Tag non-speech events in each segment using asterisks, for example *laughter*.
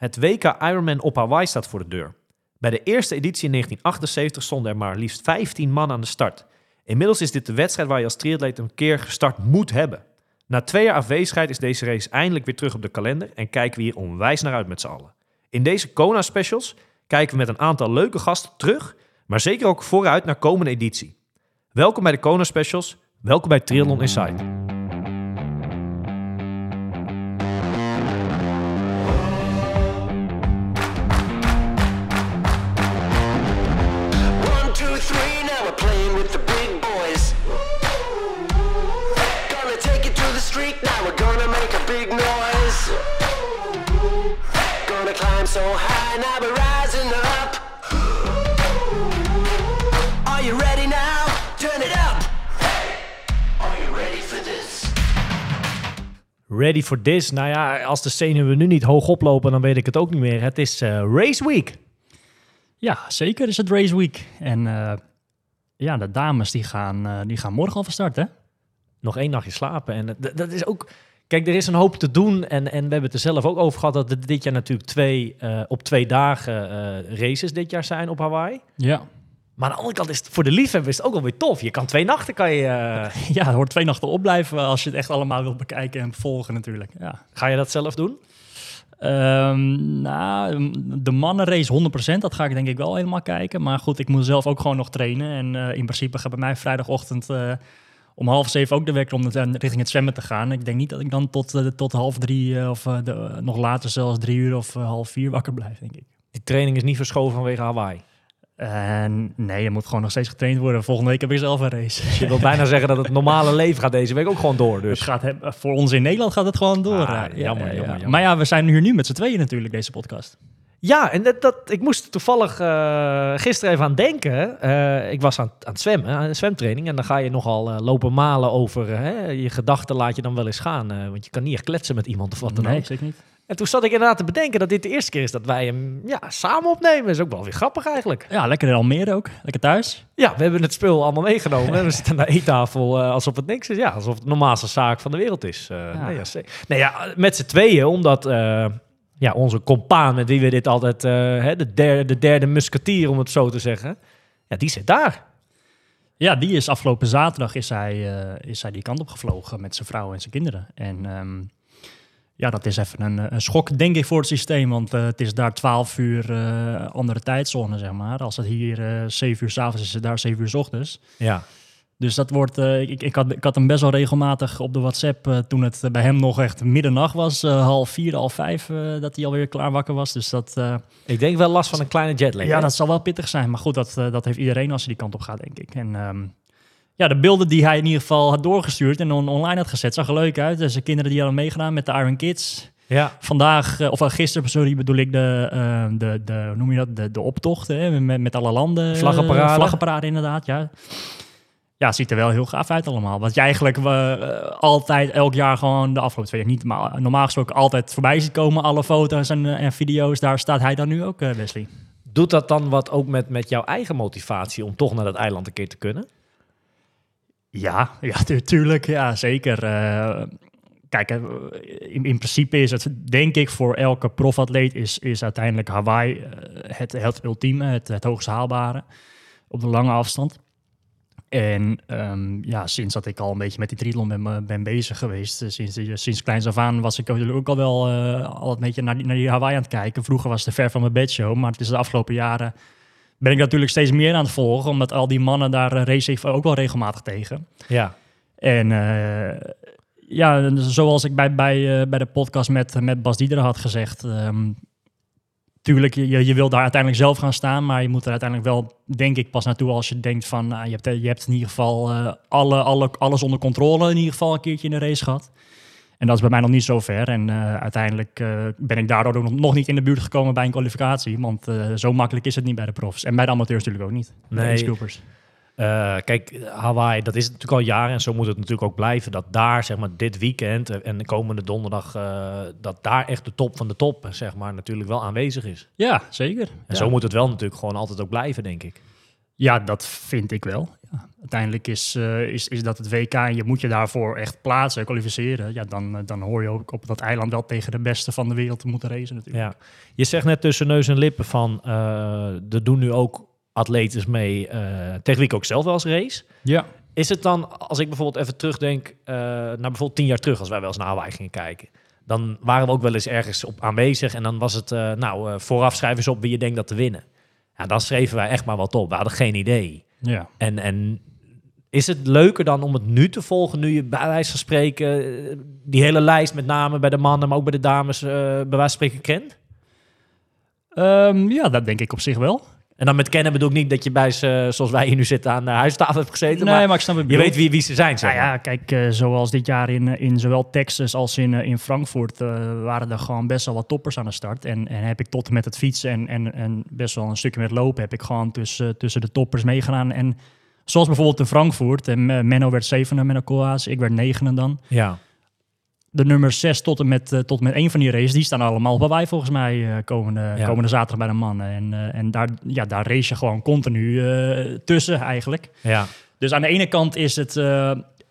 Het WK Ironman op Hawaii staat voor de deur. Bij de eerste editie in 1978 stonden er maar liefst 15 man aan de start. Inmiddels is dit de wedstrijd waar je als triatleet een keer gestart moet hebben. Na twee jaar afwezigheid is deze race eindelijk weer terug op de kalender en kijken we hier onwijs naar uit met z'n allen. In deze Kona specials kijken we met een aantal leuke gasten terug, maar zeker ook vooruit naar komende editie. Welkom bij de Kona specials, welkom bij Triathlon Inside. So high, now we're rising up. Are you ready now? Turn it up. Are you ready for this? Ready for this? Nou ja, als de zenuwen nu niet hoog oplopen, dan weet ik het ook niet meer. Het is eh, Race Week. Ja, zeker is het Race Week. En eh, ja, de dames die gaan, eh, die gaan morgen al van start, hè? Nog één nachtje slapen. En dat, dat is ook... Kijk, er is een hoop te doen. En, en we hebben het er zelf ook over gehad... dat er dit jaar natuurlijk twee, eh, op twee dagen eh, races dit jaar zijn op Hawaii. Ja. Maar aan de andere kant is het voor de liefhebbers het ook wel weer tof. Je kan twee nachten, kan je... eh, *laughs* Ja, er hoort twee nachten opblijven als je het echt allemaal wilt bekijken en volgen natuurlijk. Ja. ga je dat zelf doen? Ehm, nou, de mannenrace 100%, dat ga ik denk ik wel helemaal kijken. Maar goed, ik moet zelf ook gewoon nog trainen. En in principe gaat bij mij vrijdagochtend om half zeven ook de wekker om het- richting het zwemmen te gaan. Ik denk niet dat ik dan tot, eh, tot half drie eh, of eh, de, nog later zelfs drie uur of half vier wakker blijf, denk ik. Die training is niet verschoven vanwege Hawaii. Nee, er moet gewoon nog steeds getraind worden. Volgende week heb ik zelf een race. Je wil bijna zeggen dat het normale *laughs* leven gaat deze week ook gewoon door. Het Dus gaat, hem- voor ons in Nederland gaat het gewoon door. Ah, jammer, jammer, jammer. Maar ja, we zijn hier nu met z'n tweeën natuurlijk, deze podcast. Ja, en dat, dat, ik moest toevallig eh, gisteren even aan denken. Eh, ik was aan, aan het zwemmen, aan de zwemtraining. En dan ga je nogal eh, lopen malen over hè, je gedachten laat je dan wel eens gaan. want je kan niet echt kletsen met iemand of wat dan nee, ook. zeker niet. En toen zat ik inderdaad te bedenken dat dit de eerste keer is dat wij hem ja, samen opnemen. Dat is ook wel weer grappig eigenlijk. Ja, lekker in Almere ook. Lekker thuis. Ja, we hebben het spul allemaal meegenomen. en we *laughs* zitten aan de eettafel alsof het niks is. Ja, alsof het de normaalste zaak van de wereld is. Ja. nee, ja, zeker. nee, ja, met z'n tweeën, omdat ja, onze compaan met wie we dit altijd... eh, hè, de, derde, de derde musketier, om het zo te zeggen. Ja, die zit daar. Ja, die is afgelopen zaterdag is hij, eh, is hij die kant op gevlogen met zijn vrouw en zijn kinderen. En ehm, ja, dat is even een, een schok, denk ik, voor het systeem. Want eh, het is daar 12 uur andere tijdzone, zeg maar. Als het hier eh 7 uur s'avonds is, is het daar 7 uur s ochtends. Ja. Dus dat wordt, eh, ik, ik, had, ik had hem best wel regelmatig op de WhatsApp eh, toen het bij hem nog echt middernacht was, eh, half vier, half vijf, dat hij alweer klaar wakker was. Dus dat, Ik denk wel last van een kleine jetlag. ja, hè? dat zal wel pittig zijn. Maar goed, dat, dat heeft iedereen als hij die kant op gaat, denk ik. En ehm, ja, de beelden die hij in ieder geval had doorgestuurd en on- online had gezet, zag er leuk uit. Dus de kinderen die hadden meegedaan met de Iron Kids. Ja. Vandaag, of gisteren, sorry, bedoel ik de, de, de noem je dat, de, de optochten hè, met, met alle landen. Vlaggenparade. Uh, vlaggenparade, inderdaad, ja. Ja, ziet er wel heel gaaf uit allemaal. Wat je eigenlijk eh, altijd elk jaar gewoon de afgelopen twee jaar niet, maar normaal gesproken altijd voorbij ziet komen. Alle foto's en, eh, en video's, daar staat hij dan nu ook, eh, Wesley. Doet dat dan wat ook met, met jouw eigen motivatie om toch naar dat eiland een keer te kunnen? Ja, *laughs* ja tu- tuurlijk. Ja, zeker. Eh, kijk, eh, in, in principe is het, denk ik, voor elke profatleet is, is uiteindelijk Hawaii eh, het, het ultieme, het, het hoogst haalbare op de lange afstand. En ehm, ja, sinds dat ik al een beetje met die triathlon ben, eh, ben bezig geweest, eh, sinds, eh, sinds kleins af aan was ik ook al wel al een beetje naar die, naar die Hawaii aan het kijken. Vroeger was het ver van mijn bedshow, maar het is de afgelopen jaren ben ik natuurlijk steeds meer aan het volgen, omdat al die mannen daar race ik ook wel regelmatig tegen. Ja. En eh, ja, zoals ik bij, bij, bij de podcast met, met Bas Dieder had gezegd. ehm, tuurlijk, je, je wil daar uiteindelijk zelf gaan staan. Maar je moet er uiteindelijk wel, denk ik, pas naartoe als je denkt van... nou, je, hebt, je hebt in ieder geval eh, alle, alle, alles onder controle in ieder geval een keertje in de race gehad. En dat is bij mij nog niet zo ver. En eh, uiteindelijk eh, ben ik daardoor ook nog, nog niet in de buurt gekomen bij een kwalificatie. Want eh, zo makkelijk is het niet bij de profs. En bij de amateurs natuurlijk ook niet. Nee. Nee. Eh, kijk, Hawaii, dat is natuurlijk al jaren en zo moet het natuurlijk ook blijven. Dat daar, zeg maar, dit weekend en de komende donderdag, eh, dat daar echt de top van de top, zeg maar, natuurlijk wel aanwezig is. Ja, zeker. En Ja. zo moet het wel natuurlijk gewoon altijd ook blijven, denk ik. Ja, dat vind ik wel. Ja. Uiteindelijk is, eh, is, is dat het WK en je moet je daarvoor echt plaatsen, kwalificeren. Ja, dan, dan hoor je ook op dat eiland wel tegen de beste van de wereld te moeten racen natuurlijk. Ja. Je zegt net tussen neus en lippen van, er doen nu ook atletes mee, eh, ik ook zelf wel eens race. Ja. Is het dan, als ik bijvoorbeeld even terugdenk eh naar bijvoorbeeld tien jaar terug, als wij wel eens naar Hawaii gingen kijken, dan waren we ook wel eens ergens op aanwezig en dan was het, eh, nou, vooraf schrijven eens op wie je denkt dat te winnen. Ja, dan schreven wij echt maar wat op. We hadden geen idee. Ja. En, en is het leuker dan om het nu te volgen, nu je bij wijze van spreken die hele lijst met name bij de mannen, maar ook bij de dames, eh, bij wijze van spreken kent? Ehm, ja, dat denk ik op zich wel. En dan met kennen bedoel ik niet dat je bij ze, zoals wij hier nu zitten, aan de huistafel hebt gezeten. nee, maar, maar ik snap het je weet wie, wie ze zijn, zeg Nou ja, kijk, eh, zoals dit jaar in, eh, in zowel Texas als in, eh, in Frankfurt eh, waren er gewoon best wel wat toppers aan de start. En, en heb ik tot en met het fietsen en, en, en best wel een stukje met lopen, heb ik gewoon tussen, tussen de toppers meegedaan. En zoals bijvoorbeeld in Frankfurt, en eh, Menno werd zevende, Menno Koolhaas, ik werd negende dan. Ja. De nummers 6 tot en met, eh, tot met één van die races, die staan allemaal bij wij volgens mij eh, komende, Ja. komende zaterdag bij de mannen. En, eh, en daar, ja, daar race je gewoon continu tussen eigenlijk. ja. Dus aan de ene kant is het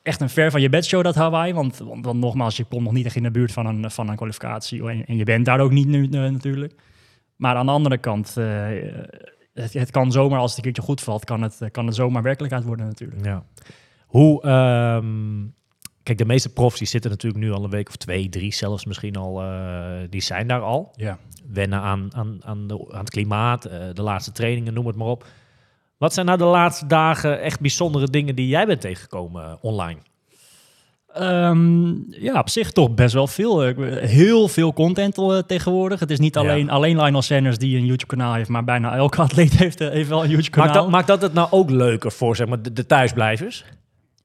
echt een ver van je bedshow dat Hawaii. Want, want, want nogmaals, je komt nog niet echt in de buurt van een, van een kwalificatie. En, en je bent daar ook niet nu natuurlijk. Maar aan de andere kant, het, het kan zomaar, als het een keertje goed valt, kan het, kan het zomaar werkelijkheid worden natuurlijk. Ja. Hoe, ehm, kijk, de meeste profs die zitten natuurlijk nu al een week of twee, drie zelfs misschien al, eh, die zijn daar al. Ja. Wennen aan, aan, aan, de, aan het klimaat, eh, de laatste trainingen, noem het maar op. Wat zijn nou de laatste dagen echt bijzondere dingen die jij bent tegengekomen eh, online? Ehm, ja, op zich toch best wel veel. Heel veel content tegenwoordig. Het is niet Ja. alleen, alleen Lionel Sanders die een YouTube-kanaal heeft, maar bijna elke *laughs* atleet heeft, eh, heeft wel een YouTube-kanaal. Maakt dat, maakt dat het nou ook leuker voor zeg maar, de, de thuisblijvers?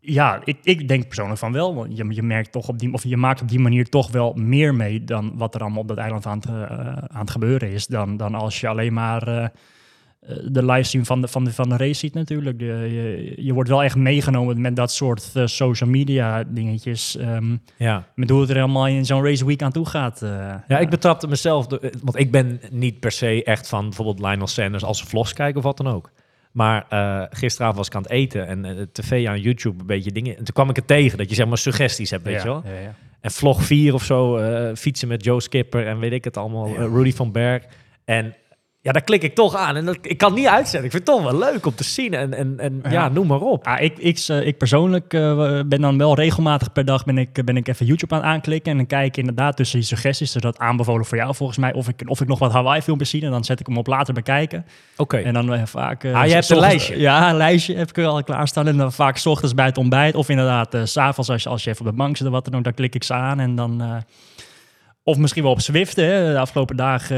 Ja, ik, ik denk persoonlijk van wel. Want je, je merkt toch op die, of je maakt op die manier toch wel meer mee dan wat er allemaal op dat eiland aan het, eh, aan het gebeuren is. Dan, dan als je alleen maar eh, eh, de livestream van de, van, de, van de race ziet natuurlijk. De, je, je wordt wel echt meegenomen met dat soort social media dingetjes. ehm, Ja. met hoe het er helemaal in zo'n race week aan toe gaat. Ja, ik betrapte mezelf, want ik ben niet per se echt van bijvoorbeeld Lionel Sanders als vlogs kijken of wat dan ook. Maar eh, gisteravond was ik aan het eten en eh, tv aan YouTube een beetje dingen. En toen kwam ik het tegen dat je zeg maar suggesties hebt, weet ja, je wel. ja, ja. En vlog 4 of zo, eh, fietsen met Joe Skipper en weet ik het allemaal, Rudy van Berg. En ja, daar klik ik toch aan. En dat, ik kan het niet uitzetten. Ik vind het toch wel leuk om te zien. En, en, en ja. Ja. noem maar op. Ah, ik, ik, eh, ik persoonlijk eh, ben dan wel regelmatig per dag ben ik, ben ik even YouTube aan het aanklikken. En dan kijk ik inderdaad tussen die suggesties. Dus dat aanbevolen voor jou volgens mij. Of ik, of ik nog wat Hawaii filmpjes zie. En dan zet ik hem op later bekijken. Oké. En dan eh, vaak... eh, Ah, je hebt een lijstje? Ja, een lijstje heb ik er al klaarstaan. En dan vaak 's ochtends bij het ontbijt. Of inderdaad s s'avonds als je, als je even op de bank zit of wat dan ook. Dan klik ik ze aan en dan... of misschien wel op Zwift. Hè. De afgelopen dagen,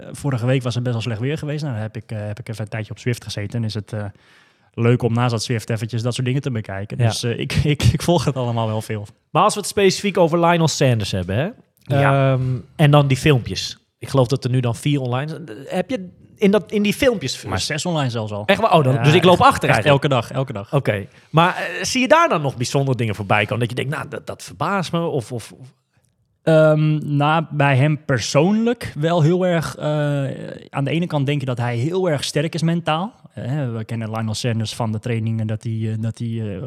eh, vorige week was het best wel slecht weer geweest. Nou, dan heb ik, eh, heb ik even een tijdje op Zwift gezeten. En is het eh, leuk om naast dat Zwift eventjes dat soort dingen te bekijken. Ja. Dus ik, *laughs* ik, ik volg het allemaal wel veel. Maar als we het specifiek over Lionel Sanders hebben, hè? Ja. Ehm, en dan die filmpjes. Ik geloof dat er nu dan vier online zijn. Heb je in, dat, in die filmpjes... Maar zes online zelfs al. Echt waar? Oh, dan, Ja, dus ik loop achter echt elke dag, elke dag. Oké. Maar zie je daar dan nog bijzondere dingen voorbij komen? Dat je denkt, nou, dat, dat verbaast me. Of, of, of- Nou, bij hem persoonlijk wel heel erg. eh, aan de ene kant denk je dat hij heel erg sterk is mentaal. Eh, we kennen Lionel Sanders van de trainingen dat hij, eh, dat hij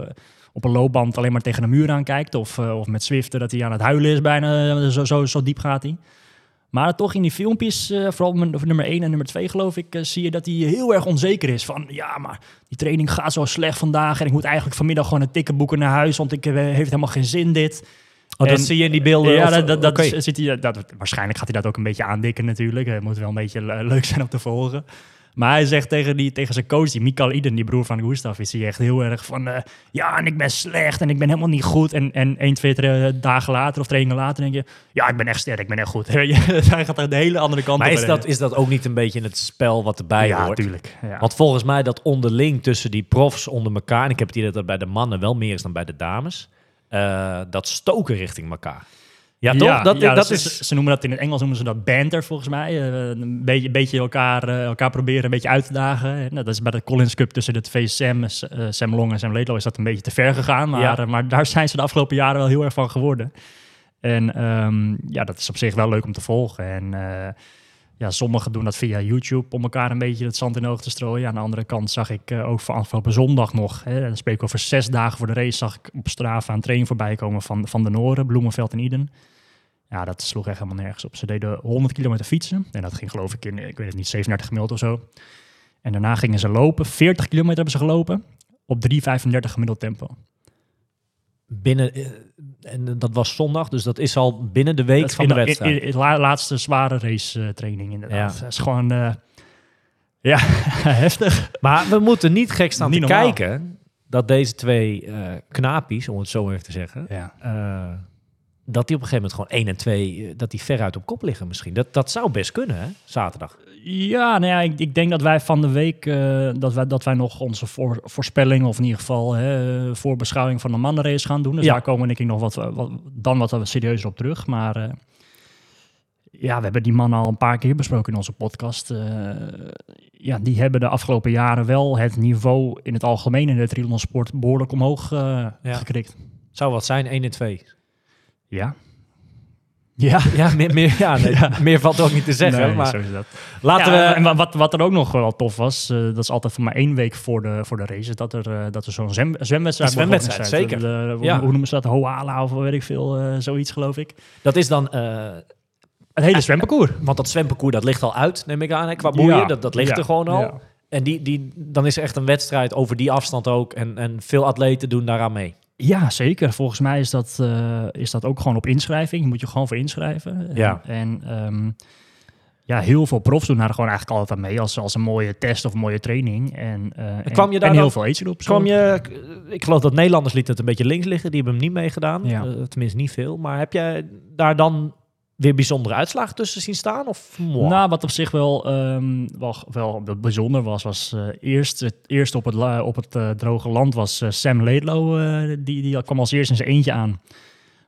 op een loopband alleen maar tegen de muur aankijkt. Of, of met Zwiften dat hij aan het huilen is bijna. zo, zo, zo diep gaat hij. Maar toch in die filmpjes, eh, vooral nummer 1 en nummer 2 geloof ik, zie je dat hij heel erg onzeker is. Van ja, maar die training gaat zo slecht vandaag en ik moet eigenlijk vanmiddag gewoon een ticket boeken naar huis, want ik heeft helemaal geen zin dit. Oh, dat En- zie je in die beelden? Ja, of- dat, dat, zit hij, dat, waarschijnlijk gaat hij dat ook een beetje aandikken natuurlijk. Het moet wel een beetje le- leuk zijn om te volgen. Maar hij zegt tegen, die, tegen zijn coach, die Mikael Iden, die broer van Gustav, is hij echt heel erg van... eh, ja, en ik ben slecht en ik ben helemaal niet goed. En, en één, twee dagen later of trainingen later denk je... Ja, ik ben echt sterk, ik ben echt goed. *laughs* *laughs* hij gaat er de hele andere kant Maar op. is dat, is dat ook niet een beetje het spel wat erbij ja, hoort? tuurlijk. Ja. Want volgens mij dat onderling tussen die profs onder elkaar... en ik heb het idee dat dat bij de mannen wel meer is dan bij de dames... eh, dat stoken richting elkaar. Ja, toch? dat, ja, dat ze, is... ze noemen dat in het Engels noemen ze dat banter volgens mij. Eh, een beetje, beetje elkaar, eh, elkaar proberen een beetje uit te dagen. En, nou, dat is bij de Collins Cup tussen de twee Sam, Sam Long en Sam Laidlaw is dat een beetje te ver gegaan. Maar, Ja. maar daar zijn ze de afgelopen jaren wel heel erg van geworden. En ehm, ja, dat is op zich wel leuk om te volgen. En ja, sommigen doen dat via YouTube om elkaar een beetje het zand in de oog te strooien. Aan de andere kant zag ik eh, ook van afgelopen zondag nog, hè, dan spreek ik over zes dagen voor de race, zag ik op Strava een training voorbij komen van, van de Noren, Bloemenveld en Iden. Ja, dat sloeg echt helemaal nergens op. Ze deden 100 kilometer fietsen en dat ging geloof ik in, ik weet het niet, 37 gemiddeld of zo. En daarna gingen ze lopen, 40 kilometer hebben ze gelopen, op 3,35 gemiddeld tempo. Binnen, eh, en dat was zondag, dus dat is al binnen de week van in de wedstrijd. in- la- laatste zware race eh, training inderdaad. Ja. Dat is gewoon, eh, ja, *laughs* heftig. Maar we moeten niet gek staan Niet te normaal. kijken dat deze twee eh knapies, om het zo even te zeggen, Ja. eh, dat die op een gegeven moment gewoon 1 en 2, dat die veruit op kop liggen misschien. Dat, dat zou best kunnen, hè, zaterdag. Ja, nou ja, ik, ik denk dat wij van de week eh, dat, wij, dat wij nog onze voor, voorspelling of in ieder geval hè, voorbeschouwing van de mannenrace gaan doen. Dus Ja. daar komen denk ik nog wat, wat dan wat serieuzer op terug. Maar eh, ja, we hebben die mannen al een paar keer besproken in onze podcast. Eh, ja, die hebben de afgelopen jaren wel het niveau in het algemeen in de triathlonsport behoorlijk omhoog Ja. gekrikt. Zou wat zijn, 1 en 2. Ja. Ja. Ja, meer, meer, ja, nee, *laughs* meer valt ook niet te zeggen. Nee, maar zo is dat. laten Ja, we... En wa- wat, wat er ook nog wel tof was, eh, dat is altijd voor maar één week voor de, voor de race, is dat er, eh, dat er zo'n zwem, zwemwedstrijd zwemwedstrijd, zeker. De- hoe- Ja. Hoe noemen ze dat? Hoala of weet ik veel, eh, zoiets geloof ik. Dat is dan... eh, Het hele zwemparcours. want dat zwemparcours, dat ligt al uit, neem ik aan, hè, qua boeien. Ja. Dat, dat ligt Ja. er gewoon al. Ja. En die, die, dan is er echt een wedstrijd over die afstand ook. En, en veel atleten doen daaraan mee. Ja, zeker. Volgens mij is dat, eh, is dat ook gewoon op inschrijving. Je moet je gewoon voor inschrijven. Ja. En, en, ehm, ja, heel veel profs doen daar gewoon eigenlijk altijd aan mee als, als een mooie test of een mooie training. En, eh, en, kwam je daar en heel veel age groups. Kwam je, ik geloof dat Nederlanders lieten het een beetje links liggen. Die hebben hem niet meegedaan. Ja. Eh, tenminste, niet veel. Maar heb jij daar dan weer bijzondere uitslagen tussen zien staan? Of moi? Nou, wat op zich wel, ehm, wel, bijzonder was, was eh, eerst, het eerst op het, op het eh, droge land was eh, Sam Laidlow. die, die kwam als eerst in zijn eentje aan.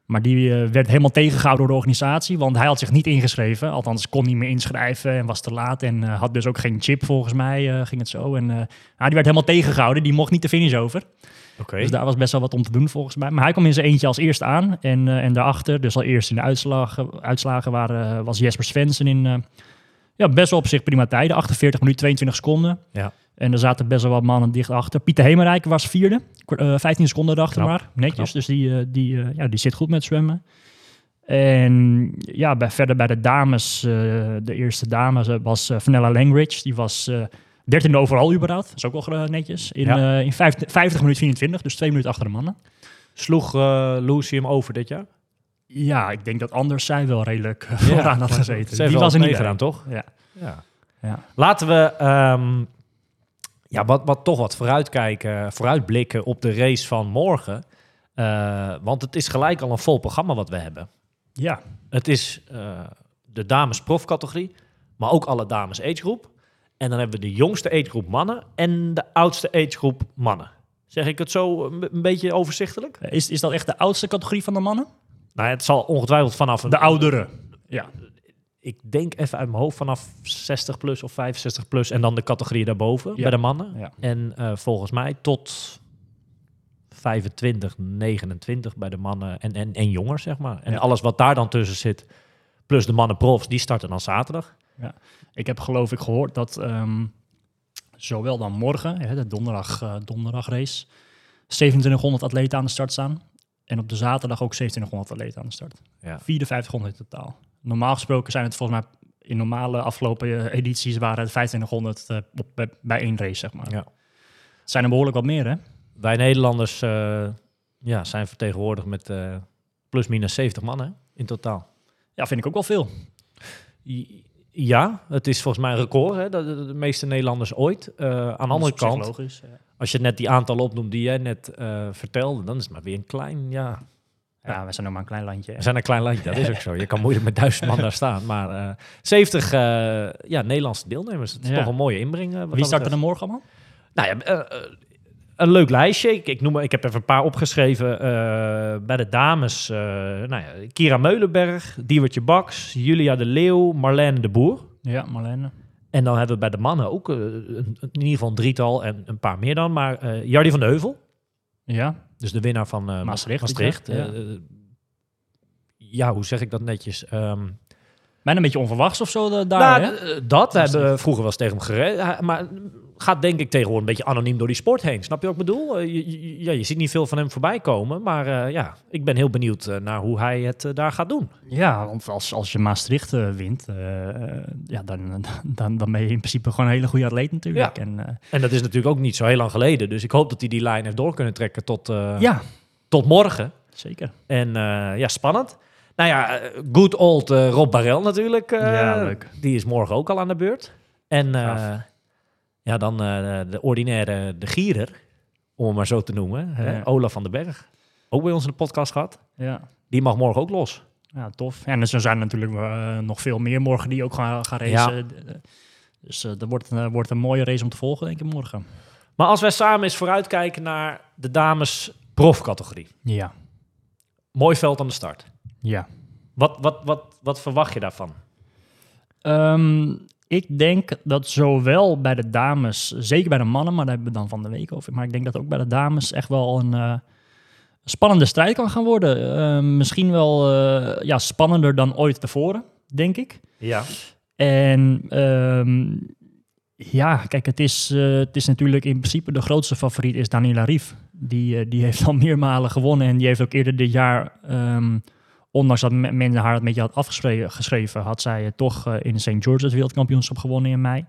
Maar die werd helemaal tegengehouden door de organisatie, want hij had zich niet ingeschreven. Althans, kon niet meer inschrijven en was te laat en had dus ook geen chip volgens mij, ging het zo. En die werd helemaal tegengehouden, die mocht niet de finish over. Dus daar was best wel wat om te doen volgens mij. Maar hij kwam in zijn eentje als eerste aan. En, eh, en daarachter, dus al eerst in de uitslagen, uitslagen waren, eh, was Jesper Svensson in eh, ja, best wel op zich prima tijden. 48 minuten, 22 seconden. Ja. En er zaten best wel wat mannen dicht achter. Pieter Hemerijk was vierde. Kwa- eh, 15 seconden erachter Knap, maar. Netjes. knap. Dus die, die, ja, die zit goed met zwemmen. En ja, bij, verder bij de dames, de eerste dame eh, was eh Vanella Langridge. Die was 13e overal überhaupt. Dat is ook wel eh, netjes. In, Ja. eh, in 50, 50 minuten 24, dus twee minuten achter de mannen. Sloeg eh Lucy hem over dit jaar? Ja, ik denk dat anders zij wel redelijk eh, vooraan had gezeten. Die was er niet meegedaan, bij. toch? Ja. Ja. Ja. Laten we ehm, ja, wat, wat, toch wat vooruitkijken, vooruitblikken op de race van morgen. Want het is gelijk al een vol programma wat we hebben. ja, Het is de dames profcategorie, maar ook alle dames agegroep. En dan hebben we de jongste agegroep mannen en de oudste agegroep mannen. Zeg ik het zo een, een beetje overzichtelijk? Is, is dat echt de oudste categorie van de mannen? Nou, het zal ongetwijfeld vanaf een... De oudere. Ja. Ik denk even uit mijn hoofd vanaf 60 plus of 65 plus en dan de categorie daarboven Ja. bij de mannen. Ja. En eh, volgens mij tot 25, 29 bij de mannen en, en, en jonger, zeg maar. En Ja. alles wat daar dan tussen zit, plus de mannen profs, die starten dan zaterdag. Ik heb geloof ik gehoord dat ehm, zowel dan morgen, hè, de donderdag, eh donderdagrace, 2700 atleten aan de start staan. En op de zaterdag ook 2700 atleten aan de start. Ja. 5400 in totaal. Normaal gesproken zijn het volgens mij in normale afgelopen eh, edities waren het 2500 eh, op, bij, één race, zeg maar. Ja. Het zijn er behoorlijk wat meer, hè? Wij Nederlanders eh, ja, zijn vertegenwoordigd met eh, plus minus 70 mannen in totaal. Ja, vind ik ook wel veel. Ja, het is volgens mij een record, hè, de, de, de meeste Nederlanders ooit. Eh, aan de andere kant, logisch. ja. als je net die aantal opnoemt die jij net eh, vertelde, dan is het maar weer een klein, ja, Ja, we zijn nog maar een klein landje. hè. we zijn een klein landje, dat is ook zo. Je kan *laughs* moeilijk met duizend man daar staan, maar eh 70 eh, ja, Nederlandse deelnemers, dat is Ja. toch een mooie inbreng. Wie start er morgen allemaal? Nou ja, een leuk lijstje. Ik, ik, noem, ik heb even een paar opgeschreven. eh, bij de dames, eh, nou ja, Kira Meulenberg, Diewertje Baks, Julia de Leeuw, Marlene de Boer. Ja, Marlene. En dan hebben we bij de mannen ook eh, in ieder geval een drietal en een paar meer dan. Maar Jardi van de Heuvel, Ja, dus de winnaar van eh, Maastricht, Maastricht. ja. Ja, hoe zeg ik dat netjes? Ehm, Bijna een beetje onverwachts of zo da- daar, Nou, hè? dat. We hebben vroeger wel eens tegen hem gereden. Maar gaat denk ik tegenwoordig een beetje anoniem door die sport heen. Snap je wat ik bedoel? Eh, je, je- ja, je ziet niet veel van hem voorbij komen. Maar eh, ja, ik ben heel benieuwd eh, naar hoe hij het daar gaat doen. Ja, want als, als je Maastricht wint, ja, dan, *laughs* dan, dan ben je in principe gewoon een hele goede atleet natuurlijk. Ja. En, En dat is natuurlijk ook niet zo heel lang geleden. Dus ik hoop dat hij die lijn heeft door kunnen trekken tot, ja, tot morgen. zeker. En ja, spannend. Nou ja, good old Rob Barel natuurlijk. Ja, leuk. Die is morgen ook al aan de beurt. En. Ja, dan eh, de ordinaire, de gierer, om hem maar zo te noemen. Hè? Ja. Olaf van den Berg. Ook bij ons in de podcast gehad. Ja. Die mag morgen ook los. Ja, tof. En er zijn natuurlijk eh, nog veel meer morgen die ook gaan, gaan racen. Dus dat wordt, eh, wordt een mooie race om te volgen, denk ik, morgen. Maar als wij samen eens vooruitkijken naar de dames profcategorie. Ja, Mooi veld aan de start. ja. Wat, wat, wat, wat verwacht je daarvan? Ehm, ik denk dat zowel bij de dames, zeker bij de mannen, maar daar hebben we dan van de week over. Maar ik denk dat ook bij de dames echt wel een eh, spannende strijd kan gaan worden. Ehm, misschien wel eh, ja, spannender dan ooit tevoren, denk ik. Ja. En ehm, ja, kijk, het is, eh, het is natuurlijk in principe de grootste favoriet is Daniela Rief. Die, eh, die heeft al *laughs* meermalen gewonnen en die heeft ook eerder dit jaar, ehm, ondanks dat me- men haar het een beetje had afgeschreven, geschreven, had zij eh, toch eh, in St. George het wereldkampioenschap gewonnen in mei.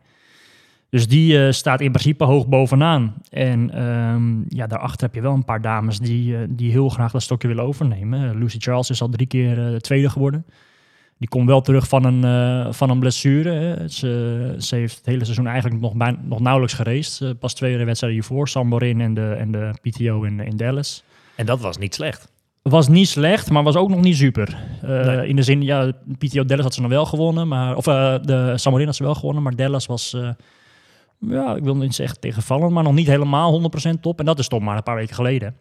Dus die eh, staat in principe hoog bovenaan. En ehm, ja, daarachter heb je wel een paar dames die, die heel graag dat stokje willen overnemen. Lucy Charles is al drie keer eh, tweede geworden. Die komt wel terug van een, van een blessure. Ze, ze heeft het hele seizoen eigenlijk nog, nog nauwelijks. Eh, pas twee wedstrijden hiervoor, San Morin en de, en de PTO in, in Dallas. En dat was niet slecht. Was niet slecht, maar was ook nog niet super. Eh, Nee. In de zin, ja, PTO Dallas had ze nog wel gewonnen. Maar, of eh, de San Morin had ze wel gewonnen, maar Dallas was... eh, ja, ik wil niet zeggen tegenvallen, maar nog niet helemaal 100% top. En dat is toch maar een paar weken geleden.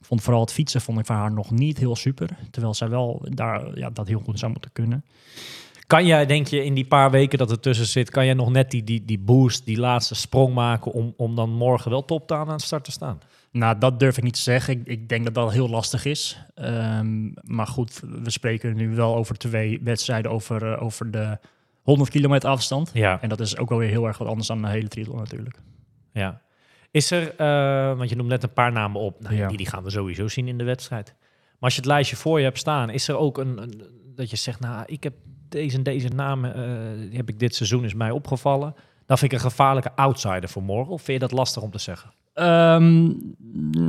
Ik vond vooral het fietsen vond ik van haar nog niet heel super. Terwijl zij wel daar, ja, dat heel goed zou moeten kunnen. Kan jij, denk je, in die paar weken dat er tussen zit, kan jij nog net die, die, die boost, die laatste sprong maken om, om dan morgen wel top aan de start te staan? Nou, dat durf ik niet te zeggen. Ik, ik denk dat dat heel lastig is. Ehm, maar goed, we spreken nu wel over twee wedstrijden over, eh, over de 100 kilometer afstand. Ja. En dat is ook wel weer heel erg wat anders dan een hele triathlon natuurlijk. Ja. Is er, eh, want je noemt net een paar namen op, nou, Ja. die, die gaan we sowieso zien in de wedstrijd. Maar als je het lijstje voor je hebt staan, is er ook een, een- dat je zegt, nou, ik heb deze en deze namen, eh, die heb ik dit seizoen is mij opgevallen. Dan vind ik een gevaarlijke outsider voor morgen. Of vind je dat lastig om te zeggen? Ehm,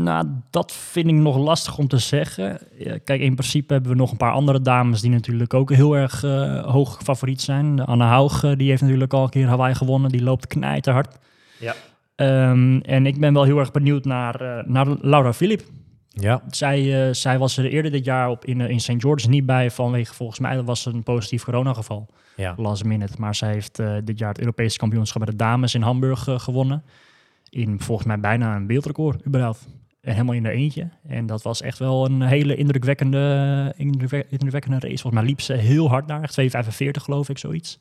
nou, dat vind ik nog lastig om te zeggen. Kijk, in principe hebben we nog een paar andere dames die natuurlijk ook heel erg eh, hoog favoriet zijn. Anna Haug, eh, die heeft natuurlijk al een keer Hawaii gewonnen. Die loopt knijterhard. Ja. Ehm, en ik ben wel heel erg benieuwd naar, eh, naar Laura Philip. Ja. Zij, eh, zij was er eerder dit jaar op in, in St. George niet bij vanwege volgens mij dat was een positief coronageval. Ja. Last minute. Maar zij heeft eh, dit jaar het Europese kampioenschap bij de dames in Hamburg gewonnen. In volgens mij bijna een wereldrecord überhaupt. En helemaal in de eentje. En dat was echt wel een hele indrukwekkende, indrukwe- indrukwekkende race. Volgens mij liep ze heel hard daar. echt 2,45 geloof ik, zoiets.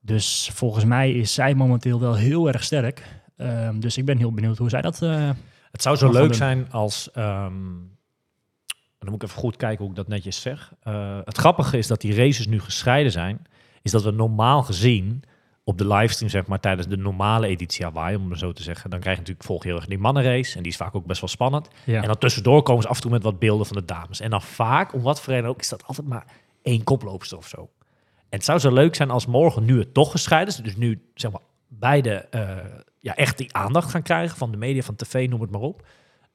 Dus volgens mij is zij momenteel wel heel erg sterk. Ehm, dus ik ben heel benieuwd hoe zij dat... eh, Het zou zo leuk zijn als. ehm, dan moet ik even goed kijken hoe ik dat netjes zeg. Eh, het grappige is dat die races nu gescheiden zijn. Is dat we normaal gezien op de livestream, zeg maar, tijdens de normale editie Hawaii, om het zo te zeggen, dan krijg je natuurlijk volg heel erg die mannenrace. En die is vaak ook best wel spannend. ja. En dan tussendoor komen ze af en toe met wat beelden van de dames. En dan vaak, om wat voor reden ook, is dat altijd maar één koploopster of zo. En het zou zo leuk zijn als morgen, nu het toch gescheiden is, dus nu zeg maar beide eh, ja, echt die aandacht gaan krijgen van de media, van tv, noem het maar op.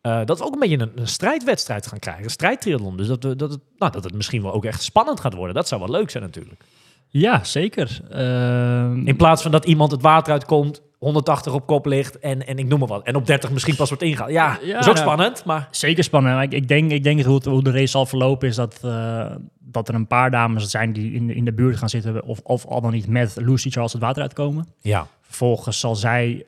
eh, dat we ook een beetje een, een strijdwedstrijd gaan krijgen, een strijdtriathlon. Dus dat, we, dat, het, nou, dat het misschien wel ook echt spannend gaat worden. Dat zou wel leuk zijn natuurlijk. Ja, zeker. Ehm, In plaats van dat iemand het water uitkomt, 180 op kop ligt en, en ik noem maar wat. En op 30 misschien pas wordt ingehaald. Ja, is ook nou, spannend, maar... Zeker spannend. Ik, ik denk, ik denk hoe, het, hoe de race zal verlopen is dat, eh, dat er een paar dames zijn die in, de- in de buurt gaan zitten. Of, of al dan niet met Lucy Charles het water uitkomen. Ja, Vervolgens zal zij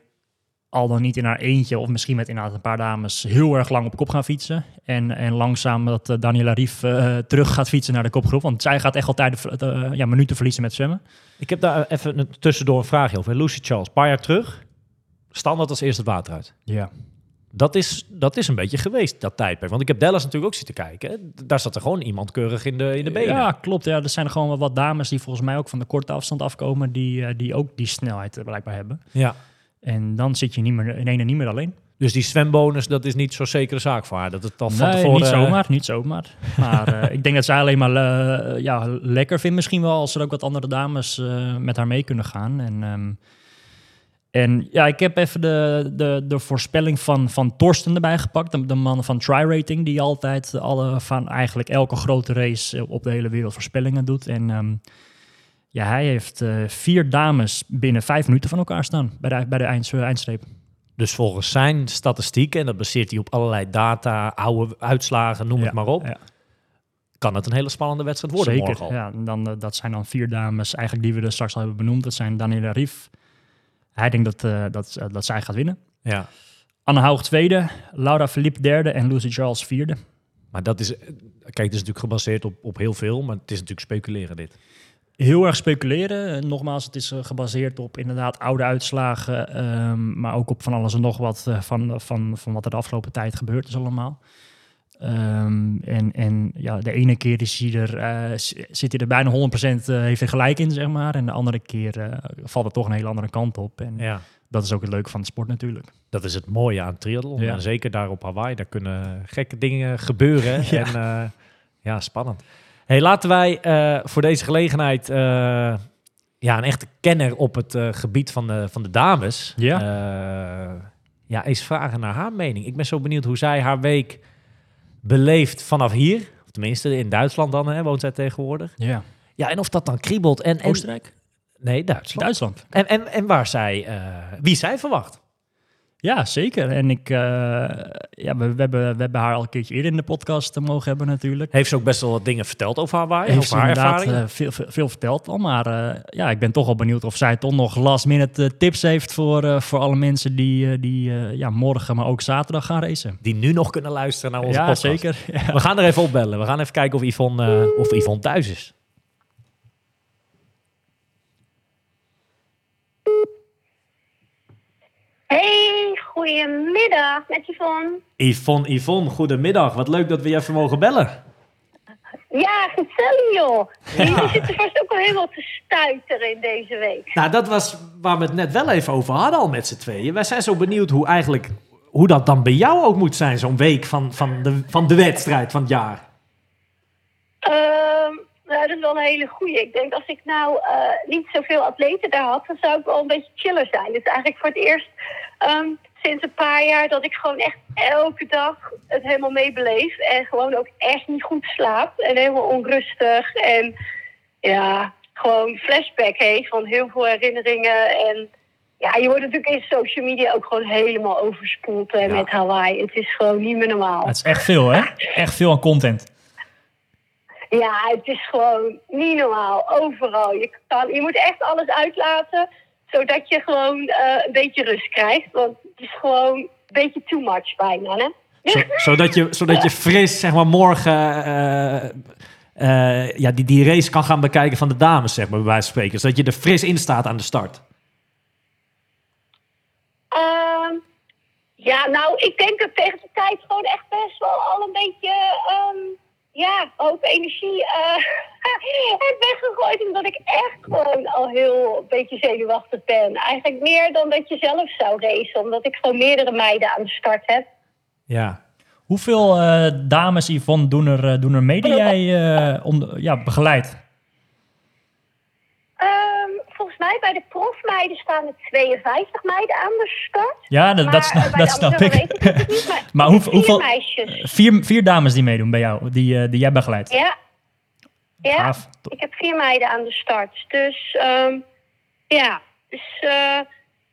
al dan niet in haar eentje of misschien met inderdaad een paar dames heel erg lang op kop gaan fietsen. En, en langzaam dat eh, Daniela Rief eh, terug gaat fietsen naar de kopgroep. Want zij gaat echt altijd uh, ja, minuten verliezen met zwemmen. Ik heb daar even een, tussendoor een vraagje over. Lucy Charles, een paar jaar terug, standaard als eerste het water uit. Ja. Dat is, dat is een beetje geweest, dat tijdperk. Want ik heb Dallas natuurlijk ook zitten kijken. Daar zat er gewoon iemand keurig in de, in de benen. Ja, klopt. Ja, er zijn er gewoon wat dames die volgens mij ook van de korte afstand afkomen, die, eh, die ook die snelheid eh, blijkbaar hebben. Ja. En dan zit je niet meer, in ene niet meer alleen. Dus die zwembonus, dat is niet zo'n zekere zaak voor haar. Dat het van nee, tevoren... niet zomaar, niet zomaar. Maar eh, ik denk dat zij alleen maar eh, ja, lekker vindt misschien wel als er ook wat andere dames eh, met haar mee kunnen gaan. En, ehm, en ja, ik heb even de, de, de voorspelling van, van Torsten erbij gepakt. De, de man van Tri-Rating, die altijd alle, van eigenlijk elke grote race eh, op de hele wereld voorspellingen doet. En ehm, ja, hij heeft eh, vier dames binnen vijf minuten van elkaar staan bij de, bij de eind, eindstreep. Dus volgens zijn statistieken, en dat baseert hij op allerlei data, oude uitslagen, noem Ja, het maar op, ja. kan het een hele spannende wedstrijd worden Zeker, morgen al. ja. Dan, eh, dat zijn dan vier dames eigenlijk die we er straks al hebben benoemd. Dat zijn Daniela Rief. Hij denkt dat, eh, dat, eh, dat zij gaat winnen. Ja. Anne Haug tweede, Laura Philippe derde en Lucy Charles vierde. Maar dat is, kijk, het is natuurlijk gebaseerd op, op heel veel, maar het is natuurlijk speculeren dit. Heel erg speculeren. Nogmaals, het is eh, gebaseerd op inderdaad oude uitslagen, ehm, maar ook op van alles en nog wat eh, van, van, van wat er de afgelopen tijd gebeurd is allemaal. Ehm, en, en ja, de ene keer is hij er, eh, zit hij er bijna 100% eh, heeft hij gelijk in, zeg maar. En de andere keer valt het toch een hele andere kant op. En Ja. dat is ook het leuke van de sport natuurlijk. Dat is het mooie aan triathlon. Ja. En zeker daar op Hawaii, daar kunnen gekke dingen gebeuren. *laughs* Ja. En ja, spannend. Hey, laten wij eh, voor deze gelegenheid eh, ja, een echte kenner op het eh, gebied van de, van de dames. Ja. ja, eens vragen naar haar mening. Ik ben zo benieuwd hoe zij haar week beleeft vanaf hier. Of tenminste, in Duitsland dan, hè, woont zij tegenwoordig. Ja. Ja, en of dat dan kriebelt. En, en, Oostenrijk? Nee, Duitsland. Duitsland. En, en, en waar zij, wie zij verwacht. Ja, zeker. En ik, eh, ja, we, we, hebben, we hebben haar al een keertje eerder in de podcast mogen hebben natuurlijk. Heeft ze ook best wel wat dingen verteld over Hawaii, Heeft over haar inderdaad ervaringen? eh, veel, veel, veel verteld al. Maar eh, ja, ik ben toch wel benieuwd of zij toch nog last minute tips heeft voor, voor alle mensen die, die ja, morgen, maar ook zaterdag gaan racen. die nu nog kunnen luisteren naar onze ja, podcast. zeker. Ja. We gaan er even opbellen. We gaan even kijken of Yvonne, of Yvonne thuis is. Hey, goedemiddag met Yvonne. Yvonne, Yvonne, goedemiddag. Wat leuk dat we je even mogen bellen. Ja, gezellig joh. Jullie zitten vast ook al helemaal te stuiteren in deze week. Nou, dat was waar we het net wel even over hadden al met z'n tweeën. Wij zijn zo benieuwd hoe eigenlijk, hoe dat dan bij jou ook moet zijn, zo'n week van, van, de, van de wedstrijd van het jaar. Ehm, nou, dat is wel een hele goeie. Ik denk als ik nou eh, niet zoveel atleten daar had, dan zou ik wel een beetje chiller zijn. Dus eigenlijk voor het eerst ehm, sinds een paar jaar dat ik gewoon echt elke dag het helemaal meebeleef. En gewoon ook echt niet goed slaap. En helemaal onrustig. En ja, gewoon flashback heeft van heel veel herinneringen. En ja, je wordt natuurlijk in social media ook gewoon helemaal overspoeld eh, Ja. met Hawaii. Het is gewoon niet meer normaal. Het is echt veel, hè? Echt veel aan content. Ja, het is gewoon niet normaal. Overal. Je, kan, je moet echt alles uitlaten, zodat je gewoon eh, een beetje rust krijgt. Want het is gewoon een beetje too much bijna, hè? Zo- zodat, je, zodat je fris, zeg maar, morgen eh, eh, ja, die, die race kan gaan bekijken van de dames, zeg maar, bij wijze van spreken. Zodat je er fris in staat aan de start. Ehm, ja, nou, ik denk dat tegen de tijd gewoon echt best wel al een beetje, ehm, ja, hoop energie eh *laughs* heb weggegooid. Omdat ik echt gewoon al heel een beetje zenuwachtig ben. Eigenlijk meer dan dat je zelf zou racen, omdat ik gewoon meerdere meiden aan de start heb. Ja. Hoeveel eh, dames, Yvonne, doen er, eh, doen er mee die jij om, de- ja, begeleidt? Ehm, volgens mij bij de profmeiden staan er 52 meiden aan de start. Ja, dat, dat, Maar, snap, dat ik. weet ik het niet, maar *laughs* maar hoeveel, Vier hoeveel meisjes. vier, vier dames die meedoen bij jou, die, eh, die jij begeleidt? Ja. Ja, Gaaf. ik heb vier meiden aan de start. Dus ehm, ja, dus, eh,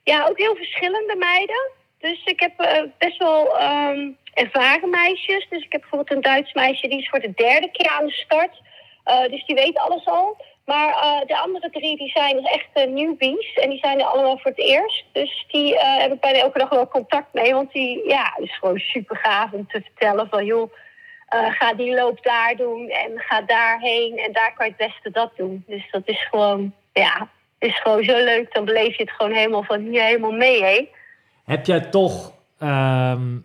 ja, ook heel verschillende meiden. Dus ik heb eh, best wel ehm, ervaren meisjes. Dus ik heb bijvoorbeeld een Duits meisje, die is voor de derde keer aan de start. Dus die weet alles al. Maar eh, de andere drie die zijn dus echt eh, newbies. En die zijn er allemaal voor het eerst. Dus die eh, heb ik bijna elke dag wel contact mee. Want die, ja, is gewoon super gaaf om te vertellen van... joh, ga die loop daar doen en ga daarheen. En daar kan je het beste dat doen. Dus dat is gewoon, ja, is gewoon zo leuk. Dan beleef je het gewoon helemaal van hier helemaal mee, hè. Heb jij toch, ehm,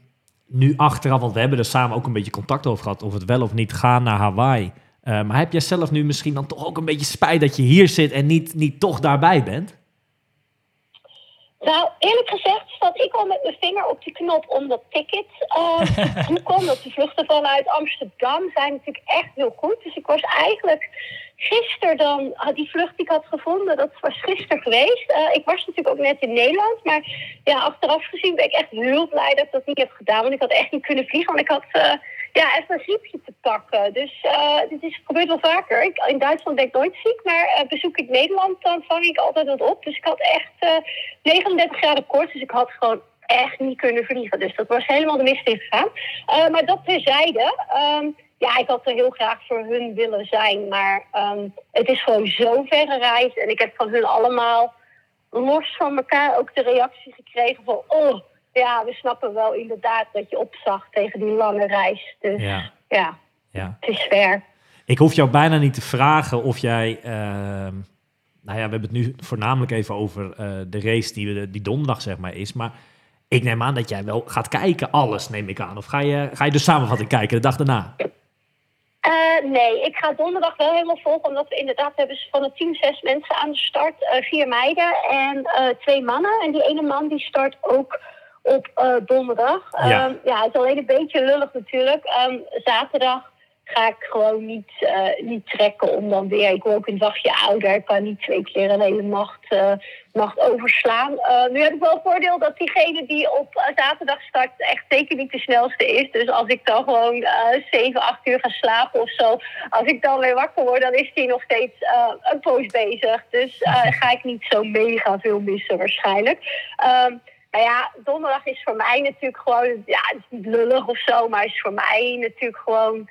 nu achteraf, want we hebben er samen ook een beetje contact over gehad, of het wel of niet gaan naar Hawaii. Eh, maar heb jij zelf nu misschien dan toch ook een beetje spijt dat je hier zit en niet, niet toch daarbij bent? Nou, eerlijk gezegd zat ik al met mijn vinger op die knop om dat ticket eh, *laughs* te. Omdat de vluchten vanuit Amsterdam zijn natuurlijk echt heel goed. Dus ik was eigenlijk gisteren dan, ah, die vlucht die ik had gevonden, dat was gisteren geweest. Eh, ik was natuurlijk ook net in Nederland. Maar ja, achteraf gezien ben ik echt heel blij dat ik dat niet heb gedaan. Want ik had echt niet kunnen vliegen. Want ik had eh, ja, even een griepje te pakken. Dus eh, dit is, gebeurt wel vaker. Ik, in Duitsland ben ik nooit ziek, maar eh, bezoek ik Nederland, dan vang ik altijd wat op. Dus ik had echt eh 39 graden koorts, dus ik had gewoon echt niet kunnen vliegen. Dus dat was helemaal de mist ingegaan. Eh maar dat terzijde. ehm ja, ik had er heel graag voor hun willen zijn. Maar ehm, het is gewoon zo'n verre reis. En ik heb van hun allemaal los van elkaar ook de reactie gekregen van... Oh, ja, we snappen wel inderdaad dat je opzag tegen die lange reis. Dus Ja. ja, ja. het is ver. Ik hoef jou bijna niet te vragen of jij. ehm, nou ja, we hebben het nu voornamelijk even over eh, de race die, we- die donderdag zeg maar is. Maar ik neem aan dat jij wel gaat kijken, alles neem ik aan. Of ga je, ga je de samenvatting kijken de dag daarna? Eh, nee, ik ga donderdag wel helemaal volgen. Omdat we inderdaad hebben ze van het team zes mensen aan de start. eh, vier meiden en eh, twee mannen. En die ene man die start ook op eh, donderdag. Ja. Ehm, ja, het is alleen een beetje lullig natuurlijk. Ehm, zaterdag ga ik gewoon niet, eh, niet trekken om dan weer... Ik word ook een dagje ouder. Ik kan niet twee keer een hele nacht, eh, nacht overslaan. Nu heb ik wel het voordeel dat diegene die op zaterdag start... echt zeker niet de snelste is. Dus als ik dan gewoon 7, 8 uur ga slapen of zo... als ik dan weer wakker word, dan is die nog steeds een poos bezig. Dus *laughs* ga ik niet zo mega veel missen waarschijnlijk. Ehm nou ja, donderdag is voor mij natuurlijk gewoon... Ja, het is niet lullig of zo, maar is voor mij natuurlijk gewoon...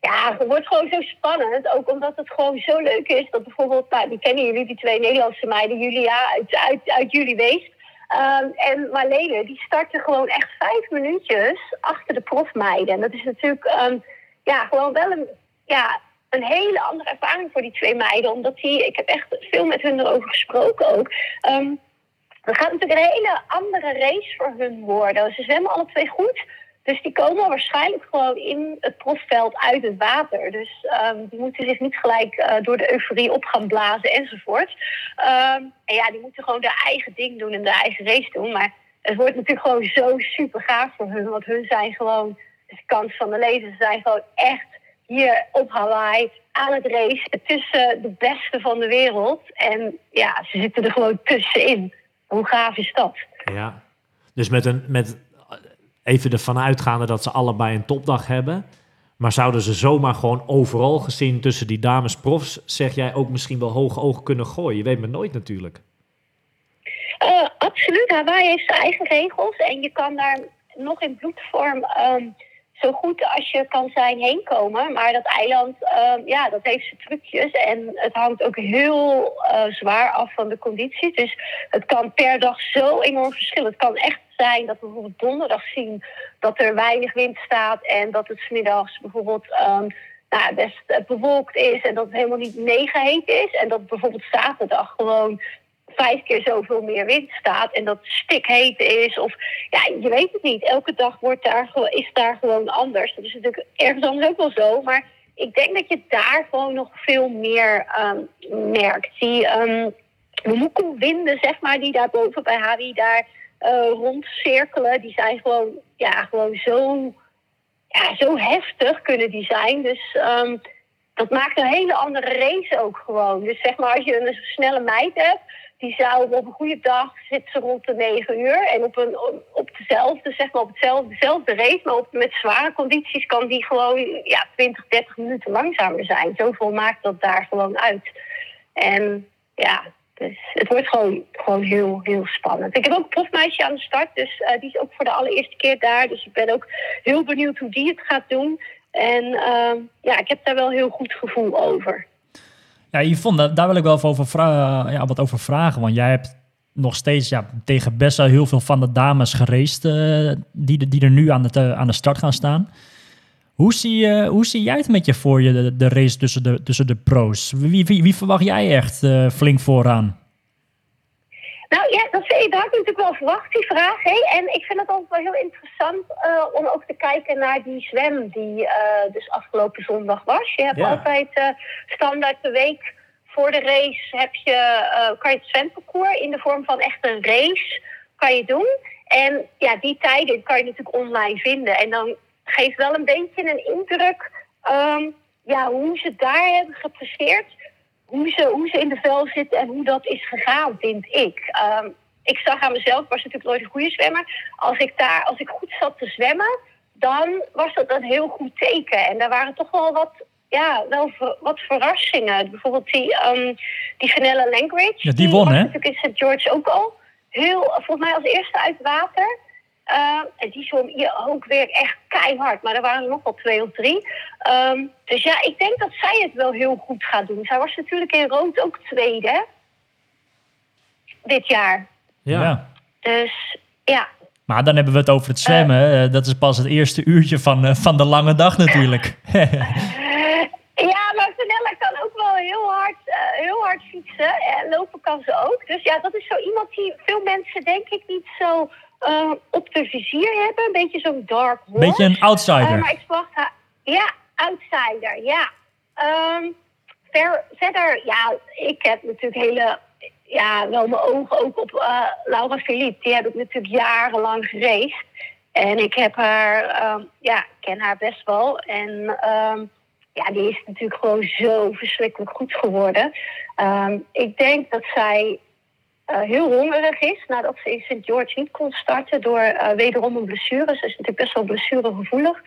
Ja, het wordt gewoon zo spannend. Ook omdat het gewoon zo leuk is. Dat bijvoorbeeld, nou, die kennen jullie, die twee Nederlandse meiden. Julia uit, uit, uit jullie Weest. Ehm, en Marlene, die starten gewoon echt vijf minuutjes achter de profmeiden. En dat is natuurlijk ehm, ja, gewoon wel een, ja, een hele andere ervaring voor die twee meiden. Omdat die, ik heb echt veel met hun erover gesproken ook. Ehm, het gaat natuurlijk een hele andere race voor hun worden. Ze zwemmen alle twee goed. Dus die komen waarschijnlijk gewoon in het profveld uit het water. Dus ehm, die moeten zich niet gelijk eh, door de euforie op gaan blazen enzovoort. Ehm, en ja, die moeten gewoon hun eigen ding doen en de eigen race doen. Maar het wordt natuurlijk gewoon zo super gaaf voor hun. Want hun zijn gewoon, de kans van de leven, ze zijn gewoon echt hier op Hawaii aan het racen tussen de beste van de wereld. En ja, ze zitten er gewoon tussenin. Hoe gaaf is dat? Ja. Dus met een, met even ervan uitgaande dat ze allebei een topdag hebben. Maar zouden ze zomaar gewoon overal gezien tussen die dames profs, zeg jij ook misschien wel hoge ogen kunnen gooien? Je weet maar nooit natuurlijk. Eh, absoluut. Hawaii heeft zijn eigen regels. En je kan daar nog in bloedvorm ehm, zo goed als je kan zijn heen komen. Maar dat eiland, ehm, ja, dat heeft zijn trucjes. En het hangt ook heel eh, zwaar af van de condities. Dus het kan per dag zo enorm verschillen. Het kan echt zijn dat we bijvoorbeeld donderdag zien dat er weinig wind staat. En dat het 's middags bijvoorbeeld ehm, nou, best eh, bewolkt is. En dat het helemaal niet mega heet is. En dat bijvoorbeeld zaterdag gewoon vijf keer zoveel meer wind staat en dat stikheet is. Of ja, je weet het niet. Elke dag wordt daar, is daar gewoon anders. Dat is natuurlijk ergens anders ook wel zo. Maar ik denk dat je daar gewoon nog veel meer ehm, merkt. Die um, winden, zeg maar, die daar boven bij Hawi daar eh, rondcirkelen, die zijn gewoon, ja, gewoon zo, ja, zo heftig kunnen die zijn. Dus ehm, dat maakt een hele andere race ook gewoon. Dus zeg maar, als je een snelle meid hebt, die zou op een goede dag zit ze rond de 9 uur. En op, een, op dezelfde, zeg maar, op hetzelfde, dezelfde race, maar op, met zware condities kan die gewoon ja, 20, 30 minuten langzamer zijn. Zoveel maakt dat daar gewoon uit. En ja, dus het wordt gewoon, gewoon heel, heel spannend. Ik heb ook een profmeisje aan de start, dus eh, die is ook voor de allereerste keer daar. Dus ik ben ook heel benieuwd hoe die het gaat doen. En ehm, ja, ik heb daar wel heel goed gevoel over. Ja, Yvonne, daar, wil ik wel even over vra- ja, wat over vragen. Want jij hebt nog steeds ja, tegen best wel heel veel van de dames geraced eh, die, die er nu aan de, aan de start gaan staan. Hoe zie, je, hoe zie jij het met je voor je, de, race tussen de, tussen de pro's? Wie, wie, verwacht jij echt eh, flink vooraan? Nou ja, dat, dat had ik natuurlijk wel verwacht, die vraag. Hè? En ik vind het altijd wel heel interessant eh, om ook te kijken naar die zwem die eh, dus afgelopen zondag was. Je hebt Ja. altijd eh, standaard de week voor de race heb je, kan je het zwemparcours in de vorm van echt een race kan je doen. En ja, die tijden kan je natuurlijk online vinden. En dan geeft wel een beetje een indruk ehm, ja, hoe ze daar hebben gepresteerd hoe ze, hoe ze in de vel zitten en hoe dat is gegaan, vind ik. Ehm, ik zag aan mezelf, ik was natuurlijk nooit een goede zwemmer. Als ik, daar, als ik goed zat te zwemmen, dan was dat een heel goed teken. En daar waren toch wel wat, ja, wel ver- wat verrassingen. Bijvoorbeeld die, ehm die Vanilla Langridge. Ja, die won, hè? natuurlijk in St. George ook al. Heel, volgens mij als eerste uit water. Ehm, en die zwom hier ook weer echt keihard. Maar er waren er nog wel twee of drie. Ehm, dus ja, ik denk dat zij het wel heel goed gaat doen. Zij was natuurlijk in rood ook tweede. hè? Dit jaar. Ja. Dus ja. Maar dan hebben we het over het zwemmen. Eh, dat is pas het eerste uurtje van, eh, van de lange dag natuurlijk. *laughs* Ja, maar Vanella kan ook wel heel hard, eh, heel hard fietsen. En lopen kan ze ook. Dus ja, dat is zo iemand die veel mensen denk ik niet zo eh, op de vizier hebben. Een beetje zo'n dark horse. Beetje een Eh, outsider. maar ik verwacht haar... Ja, outsider, ja. Ehm, ver, verder, ja, ik heb natuurlijk hele... Ja, wel mijn ogen ook op eh, Laura Philippe. Die heb ik natuurlijk jarenlang geraced. En ik heb haar... ehm, ja, ik ken haar best wel. En ehm, ja, die is natuurlijk gewoon zo verschrikkelijk goed geworden. Ehm, ik denk dat zij eh, heel hongerig is nadat ze in St. George niet kon starten door eh, wederom een blessure. Ze is natuurlijk best wel blessuregevoelig.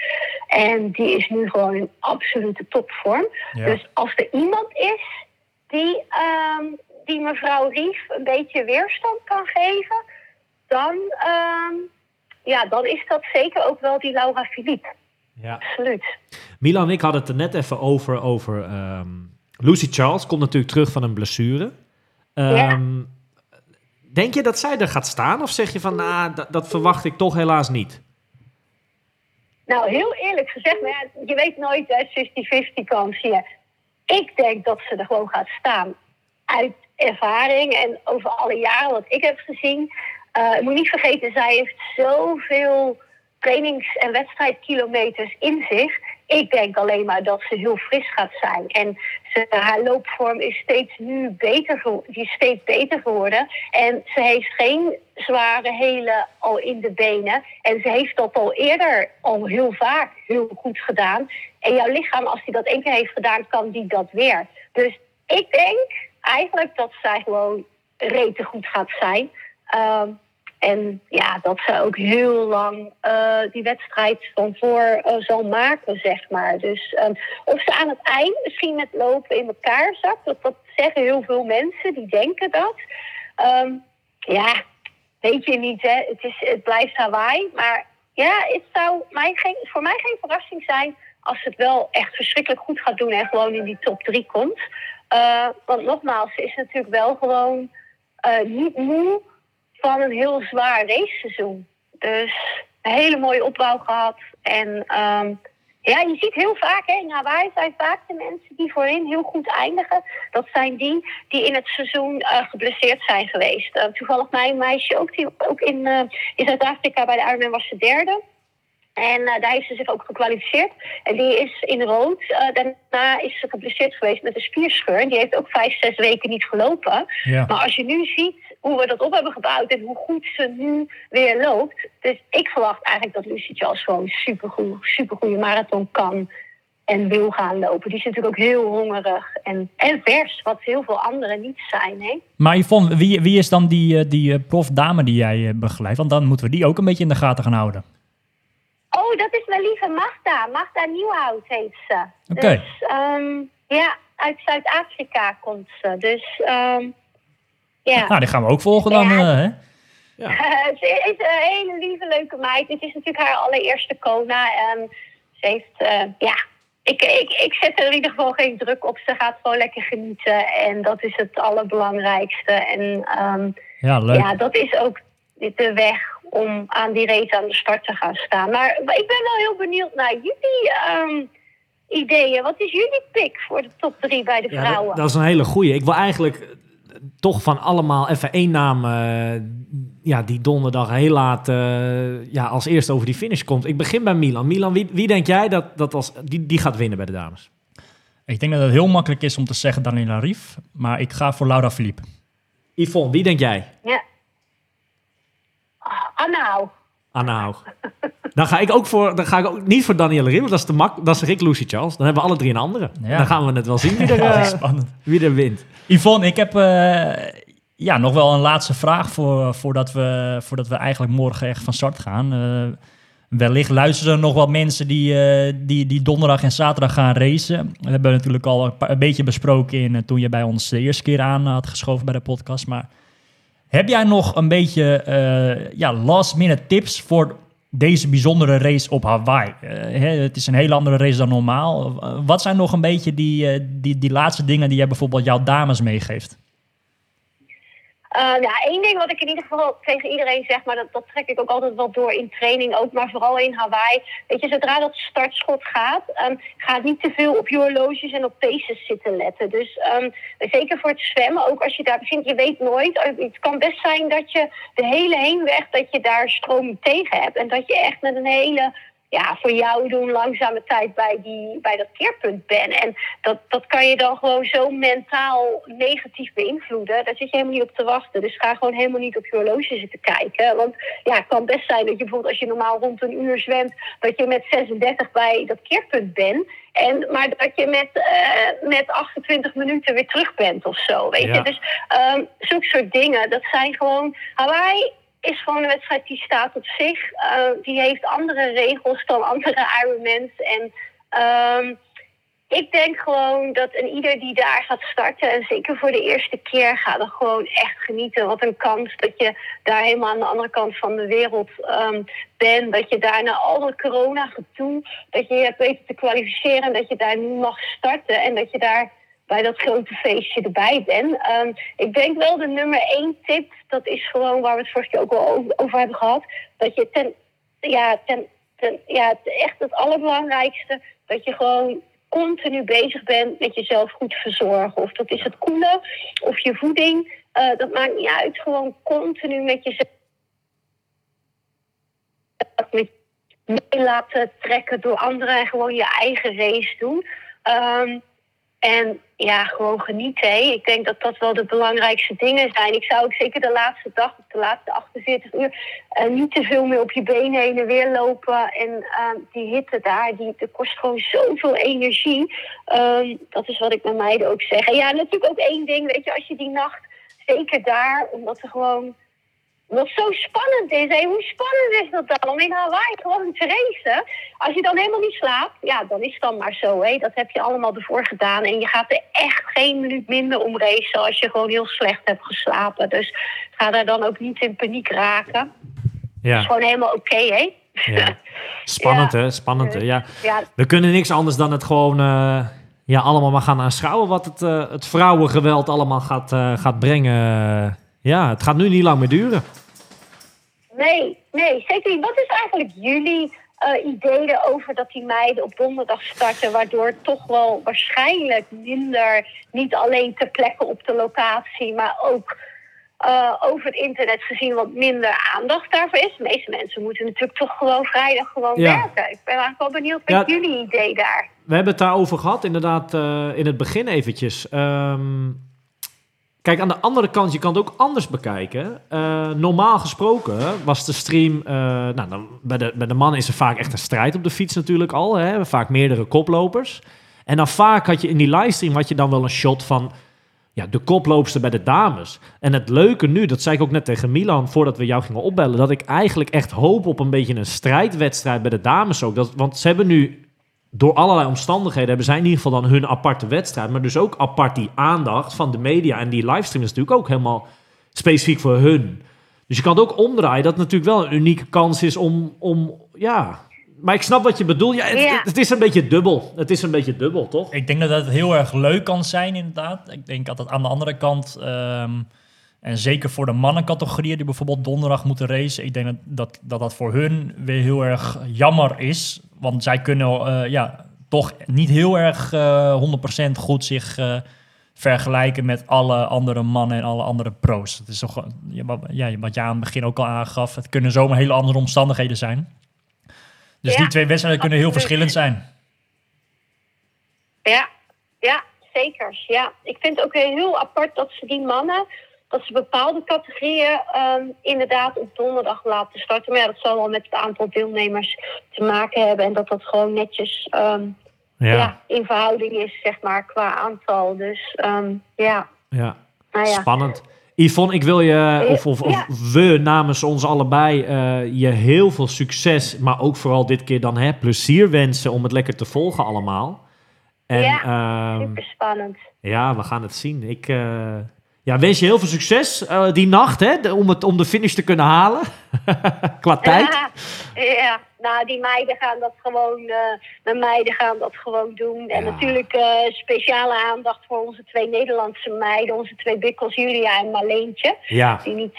En die is nu gewoon in absolute topvorm. Ja. Dus als er iemand is die, ehm, die mevrouw Rief een beetje weerstand kan geven, dan, ehm, ja, dan is dat zeker ook wel die Laura Philippe. Ja. Absoluut. Milan en ik hadden het er net even over. over ehm, Lucy Charles komt natuurlijk terug van een blessure. Denk je dat zij er gaat staan? Of zeg je van, nou, dat, dat verwacht ik toch helaas niet? Nou, heel eerlijk gezegd, maar ja, je weet nooit, hè, 50-50 kans hier. Ik denk dat ze er gewoon gaat staan. Uit ervaring en over alle jaren wat ik heb gezien. Eh, ik moet niet vergeten, zij heeft zoveel trainings- en wedstrijdkilometers in zich. Ik denk alleen maar dat ze heel fris gaat zijn. En ze, haar loopvorm is steeds nu beter, die beter geworden. En ze heeft geen zware hele al in de benen. En ze heeft dat al eerder al heel vaak heel goed gedaan. En jouw lichaam, als hij dat één keer heeft gedaan, kan die dat weer. Dus ik denk eigenlijk dat zij gewoon rete goed gaat zijn. Ehm, en ja, dat ze ook heel lang eh, die wedstrijd van voor eh, zal maken, zeg maar. Dus ehm, of ze aan het eind misschien met lopen in elkaar zakt, dat, dat zeggen heel veel mensen, die denken dat. Ehm, ja, weet je niet, hè. Het, is, het blijft Hawaii. Maar ja, het zou voor mij geen verrassing zijn als het wel echt verschrikkelijk goed gaat doen en gewoon in die top drie komt. Eh, want nogmaals, ze is natuurlijk wel gewoon niet moe van een heel zwaar raceseizoen. Dus een hele mooie opbouw gehad. En ehm, ja, je ziet heel vaak, hè, in Hawaii zijn vaak de mensen die voorin heel goed eindigen. Dat zijn die die in het seizoen eh, geblesseerd zijn geweest. Eh, toevallig mijn meisje ook, die ook in, eh, in Zuid-Afrika bij de Ironman was ze derde. En daar heeft ze zich ook gekwalificeerd. En die is in rood. daarna is ze geblesseerd geweest met een spierscheur. En die heeft ook vijf, zes weken niet gelopen. Ja. Maar als je nu ziet hoe we dat op hebben gebouwd en hoe goed ze nu weer loopt. Dus ik verwacht eigenlijk dat Lucy Charles gewoon supergoed, supergoeie marathon kan en wil gaan lopen. Die is natuurlijk ook heel hongerig en, en vers, wat heel veel anderen niet zijn. Hè? Maar Yvonne, wie, wie is dan die, eh, die eh, profdame die jij eh, begeleidt? Want dan moeten we die ook een beetje in de gaten gaan houden. Oh, dat is mijn lieve Magda. Magda Nieuwhout heet ze. Oké. Dus ehm, ja, uit Zuid-Afrika komt ze. Dus ehm, ja. Nou, die gaan we ook volgen dan. Ja. eh, hè? *laughs* ze is een hele lieve, leuke meid. Het is natuurlijk haar allereerste Kona. En ze heeft, eh, ja, ik, ik, ik zet er in ieder geval geen druk op. Ze gaat gewoon lekker genieten. En dat is het allerbelangrijkste. En ehm, Ja, leuk. ja, dat is ook de weg om aan die race aan de start te gaan staan. Maar ik ben wel heel benieuwd naar jullie ehm, ideeën. Wat is jullie pick voor de top drie bij de Ja, vrouwen? dat, dat is een hele goeie. Ik wil eigenlijk toch van allemaal even één naam eh, ja, die donderdag heel laat eh, ja, als eerste over die finish komt. Ik begin bij Milan. Milan, wie, wie denk jij dat, dat als, die, die gaat winnen bij de dames? Ik denk dat het heel makkelijk is om te zeggen Daniela Rief, maar ik ga voor Laura Philippe. Yvonne, wie denk jij? Ja. Ah, nou. Dan ga ik ook voor, dan ga ik ook niet voor Danielle Rim, want dat is te mak, dat is Rick Lucy Charles. Dan hebben we alle drie een andere. Ja. Dan gaan we het wel zien wie er, *laughs* eh, spannend. wie er wint. Yvonne, ik heb eh, ja, nog wel een laatste vraag voor, voordat, we, voordat we eigenlijk morgen echt van start gaan. Eh, wellicht luisteren er nog wat mensen die, die, die donderdag en zaterdag gaan racen. We hebben natuurlijk al een, paar- een beetje besproken in, toen je bij ons de eerste keer aan had geschoven bij de podcast. Maar heb jij nog een beetje ja, last minute tips voor deze bijzondere race op Hawaii? Eh, hè, het is een hele andere race dan normaal. Eh, wat zijn nog een beetje die, eh, die, die laatste dingen die jij bijvoorbeeld jouw dames meegeeft? Eh, ja, één ding wat ik in ieder geval tegen iedereen zeg, maar dat, dat trek ik ook altijd wel door in training ook, maar vooral in Hawaii. Weet je, zodra dat startschot gaat, ehm, ga niet te veel op je horloges en op paces zitten letten. Dus ehm, zeker voor het zwemmen, ook als je daar bevindt, je weet nooit. eh, Het kan best zijn dat je de hele heenweg, dat je daar stroming tegen hebt. En dat je echt met een hele ja, voor jou doen langzame tijd bij, die, bij dat keerpunt ben. En dat, dat kan je dan gewoon zo mentaal negatief beïnvloeden. Daar zit je helemaal niet op te wachten. Dus ga gewoon helemaal niet op je horloge zitten kijken. Want ja, het kan best zijn dat je bijvoorbeeld als je normaal rond een uur zwemt... dat je met 36 bij dat keerpunt bent. En, maar dat je met, eh, met 28 minuten weer terug bent of zo. Weet Ja. je? Dus um, zulke soort dingen, dat zijn gewoon... Hawaii is gewoon een wedstrijd die staat op zich. Eh, die heeft andere regels dan andere Ironmans. En ehm, ik denk gewoon dat een ieder die daar gaat starten... en zeker voor de eerste keer gaat er gewoon echt genieten. Wat een kans dat je daar helemaal aan de andere kant van de wereld ehm, bent. Dat je daar na al dat corona gedoe... dat je hebt weten te kwalificeren... en dat je daar nu mag starten en dat je daar bij dat grote feestje erbij ben. Ehm, ik denk wel de nummer één tip, dat is gewoon waar we het vorige keer ook al over, hebben gehad. Dat je ten, ja, ten, ten, ja, echt het allerbelangrijkste, dat je gewoon continu bezig bent met jezelf goed verzorgen. Of dat is het koelen, of je voeding. Eh, dat maakt niet uit. Gewoon continu met jezelf met mee laten trekken door anderen en gewoon je eigen race doen. Ehm, en ja, gewoon genieten. hè. Ik denk dat dat wel de belangrijkste dingen zijn. Ik zou ook zeker de laatste dag, of de laatste 48 uur, eh, niet te veel meer op je benen heen en weer lopen. En ehm, die hitte daar, die, kost gewoon zoveel energie. Ehm, dat is wat ik met meiden ook zeg. En ja, natuurlijk ook één ding, weet je, als je die nacht, zeker daar, omdat er gewoon wat zo spannend is. Hé, hoe spannend is dat dan om in Hawaii gewoon te racen? Als je dan helemaal niet slaapt, ja, dan is het dan maar zo. Hé. Dat heb je allemaal ervoor gedaan. En je gaat er echt geen minuut minder om racen als je gewoon heel slecht hebt geslapen. Dus ga daar dan ook niet in paniek raken. Het is Ja, gewoon helemaal oké, hè? ja. *laughs* Spannend Ja. hè, spannend hè. Ja. Ja, We kunnen niks anders dan het gewoon eh, ja, allemaal maar gaan aanschouwen wat het, eh, het vrouwengeweld allemaal gaat, eh, gaat brengen. Ja, het gaat nu niet lang meer duren. Nee, nee, zeker niet. Wat is eigenlijk jullie eh ideeën over dat die meiden op donderdag starten, waardoor toch wel waarschijnlijk minder, niet alleen ter plekke op de locatie, maar ook eh, over het internet gezien wat minder aandacht daarvoor is. De meeste mensen moeten natuurlijk toch gewoon vrijdag gewoon Ja. werken. Ik ben eigenlijk wel benieuwd Ja. met jullie idee daar. We hebben het daarover gehad, inderdaad, eh, in het begin eventjes. Ehm, kijk, aan de andere kant, je kan het ook anders bekijken. Eh, normaal gesproken was de stream... eh, nou, bij, de, bij de mannen is er vaak echt een strijd op de fiets natuurlijk al. Hè? Vaak meerdere koplopers. En dan vaak had je in die livestream had je dan wel een shot van... Ja, de koploopster bij de dames. En het leuke nu, dat zei ik ook net tegen Milan voordat we jou gingen opbellen, dat ik eigenlijk echt hoop op een beetje een strijdwedstrijd bij de dames ook. Dat, want ze hebben nu door allerlei omstandigheden hebben zij in ieder geval dan hun aparte wedstrijd. Maar dus ook apart die aandacht van de media. En die livestream is natuurlijk ook helemaal specifiek voor hun. Dus je kan het ook omdraaien. Dat het natuurlijk wel een unieke kans is om, om ja... Maar ik snap wat je bedoelt. Ja, het, Ja. het is een beetje dubbel. Het is een beetje dubbel, toch? Ik denk dat het heel erg leuk kan zijn, inderdaad. Ik denk dat het aan de andere kant, ehm, en zeker voor de mannencategorieën die bijvoorbeeld donderdag moeten racen, ik denk dat dat, dat, dat voor hun weer heel erg jammer is. Want zij kunnen eh, ja, toch niet heel erg eh 100% goed zich, eh, vergelijken met alle andere mannen en alle andere pro's. Het is toch, ja, wat- je aan het begin ook al aangaf, het kunnen zomaar hele andere omstandigheden zijn. Dus Ja, die twee wedstrijden kunnen heel verschillend zijn. Ja, ja, zeker. Ja, ik vind het ook heel apart dat ze die mannen, dat ze bepaalde categorieën ehm, inderdaad op donderdag laten starten. Maar ja, dat zal wel met het aantal deelnemers te maken hebben en dat dat gewoon netjes ehm, ja. Ja, in verhouding is, zeg maar, qua aantal. Dus ehm, ja, ja. nou ja. Spannend. Yvonne, ik wil je, of, of, of Ja. we namens ons allebei, eh, je heel veel succes, maar ook vooral dit keer dan hè, plezier wensen om het lekker te volgen allemaal. En Ja, ja, Super spannend. ja we gaan het zien. Ik eh, ja, wens je heel veel succes eh, die nacht, hè, om, het, om de finish te kunnen halen. *laughs* Qua tijd. Ja, *laughs* ja, nou die meiden gaan dat gewoon, de meiden gaan dat gewoon doen. En Ja. natuurlijk eh, speciale aandacht voor onze twee Nederlandse meiden, onze twee bikkels Julia en Marleentje. Ja, Die niet,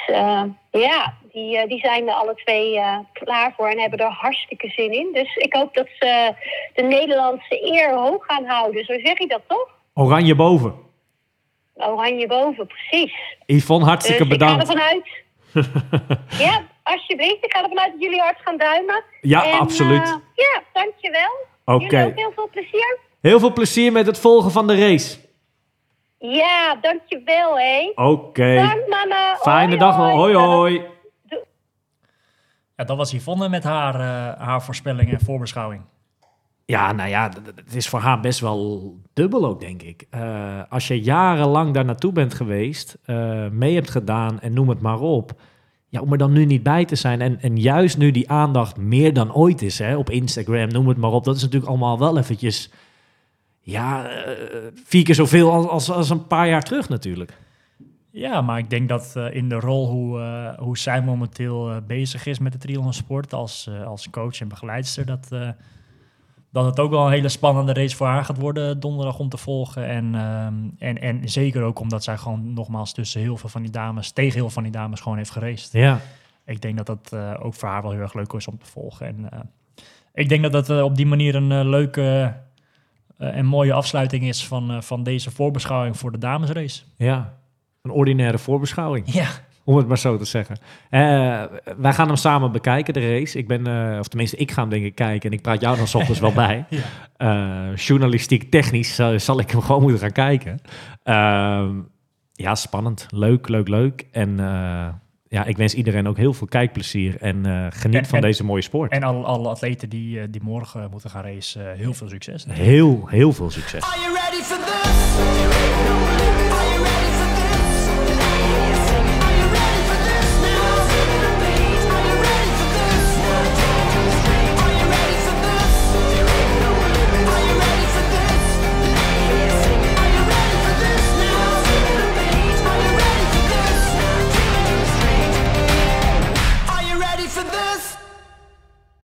ja, die, die zijn er alle twee klaar voor en hebben er hartstikke zin in. Dus ik hoop dat ze de Nederlandse eer hoog gaan houden. Zo zeg je dat toch? oranje boven. Oranje boven, precies. Yvonne, hartstikke dus ik bedankt. ga ervan uit. *laughs* ja, alsjeblieft. Ik ga ervan uit dat jullie hard gaan duimen. Ja, En, absoluut. eh, ja, dankjewel. Oké. Jullie ook heel veel plezier. Heel veel plezier met het volgen van de race. Ja, dankjewel, hé. Oké. Dank, mama. Fijne Hoi, dag nog. Hoi, hoi. Ja, dat was Yvonne met haar, eh, haar voorspelling en voorbeschouwing. Ja, nou ja, het is voor haar best wel dubbel ook, denk ik. Eh, als je jarenlang daar naartoe bent geweest, eh, mee hebt gedaan en noem het maar op. Ja, om er dan nu niet bij te zijn. En, en juist nu die aandacht meer dan ooit is, hè, op Instagram, noem het maar op. Dat is natuurlijk allemaal wel eventjes, ja, eh, vier keer zoveel als, als, een paar jaar terug natuurlijk. Ja, maar ik denk dat in de rol hoe, hoe zij momenteel bezig is met de triathlon sport als, als coach en begeleidster, dat, dat het ook wel een hele spannende race voor haar gaat worden donderdag om te volgen. En, ehm, en, en zeker ook omdat zij gewoon nogmaals tussen heel veel van die dames, tegen heel veel van die dames gewoon heeft geraced. Ja, Ik denk dat dat eh, ook voor haar wel heel erg leuk is om te volgen. En eh, ik denk dat dat eh, op die manier een leuke en mooie afsluiting is van, van deze voorbeschouwing voor de damesrace. ja. Een ordinaire voorbeschouwing. Ja. Om het maar zo te zeggen. Eh, wij gaan hem samen bekijken, de race. Ik ben, eh, of tenminste, ik ga hem denk ik kijken. En ik praat jou dan 's ochtends wel *laughs* bij. Ja. Eh, journalistiek, technisch zal, zal ik hem gewoon moeten gaan kijken. Ehm, ja, spannend. Leuk, leuk, leuk. En eh, ja, ik wens iedereen ook heel veel kijkplezier. En eh, geniet En- van en- deze mooie sport. En alle, alle atleten die, die morgen moeten gaan racen, heel veel succes. heel, heel veel succes. Are you ready for this?